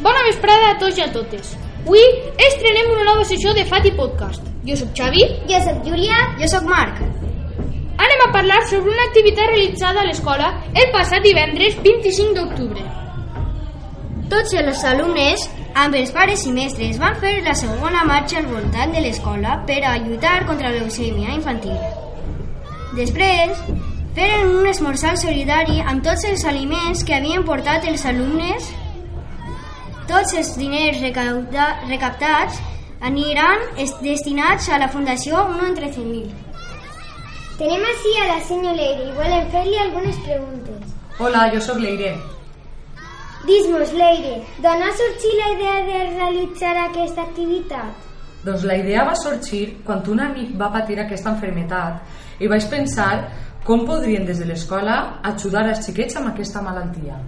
Bona vesprada a tots i a totes. Avui estrenem una nova sessió de Fati Podcast. Jo sóc Xavi. Jo sóc Júlia. Jo sóc Marc. Anem a parlar sobre una activitat realitzada a l'escola el passat divendres 25 d'octubre. Tots els alumnes, amb els pares i mestres, van fer la segona marxa al voltant de l'escola per a lluitar contra la leucèmia infantil. Després, feren un esmorzar solidari amb tots els aliments que havien portat els alumnes. Tots els diners recauda, recaptats aniran destinats a la Fundació 1 en 13.000. Tenem així a la senyor Leire i volem fer-li algunes preguntes. Hola, jo sóc Leire. Dis-mos, Leire, d'on ha sorgit la idea de realitzar aquesta activitat? Doncs la idea va sorgir quan un amic va patir aquesta enfermetat i vaig pensar com podrien des de l'escola ajudar els xiquets amb aquesta malaltia.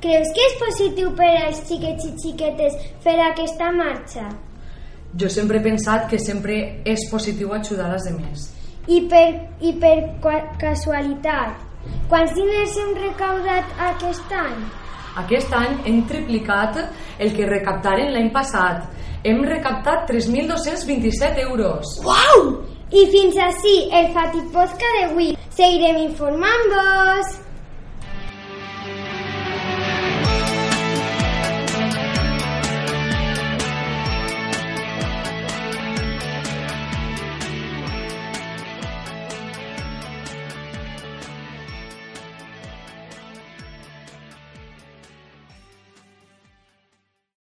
Creus que és positiu per als xiquets i xiquetes fer aquesta marxa? Jo sempre he pensat que sempre és positiu ajudar els demés. I per, i per casualitat, quants diners hem recaudat aquest any? Aquest any hem triplicat el que recaptaren l'any passat. Hem recaptat 3.227 euros. Uau! I fins així el Fatipodcast d'avui. Seguirem informant-vos!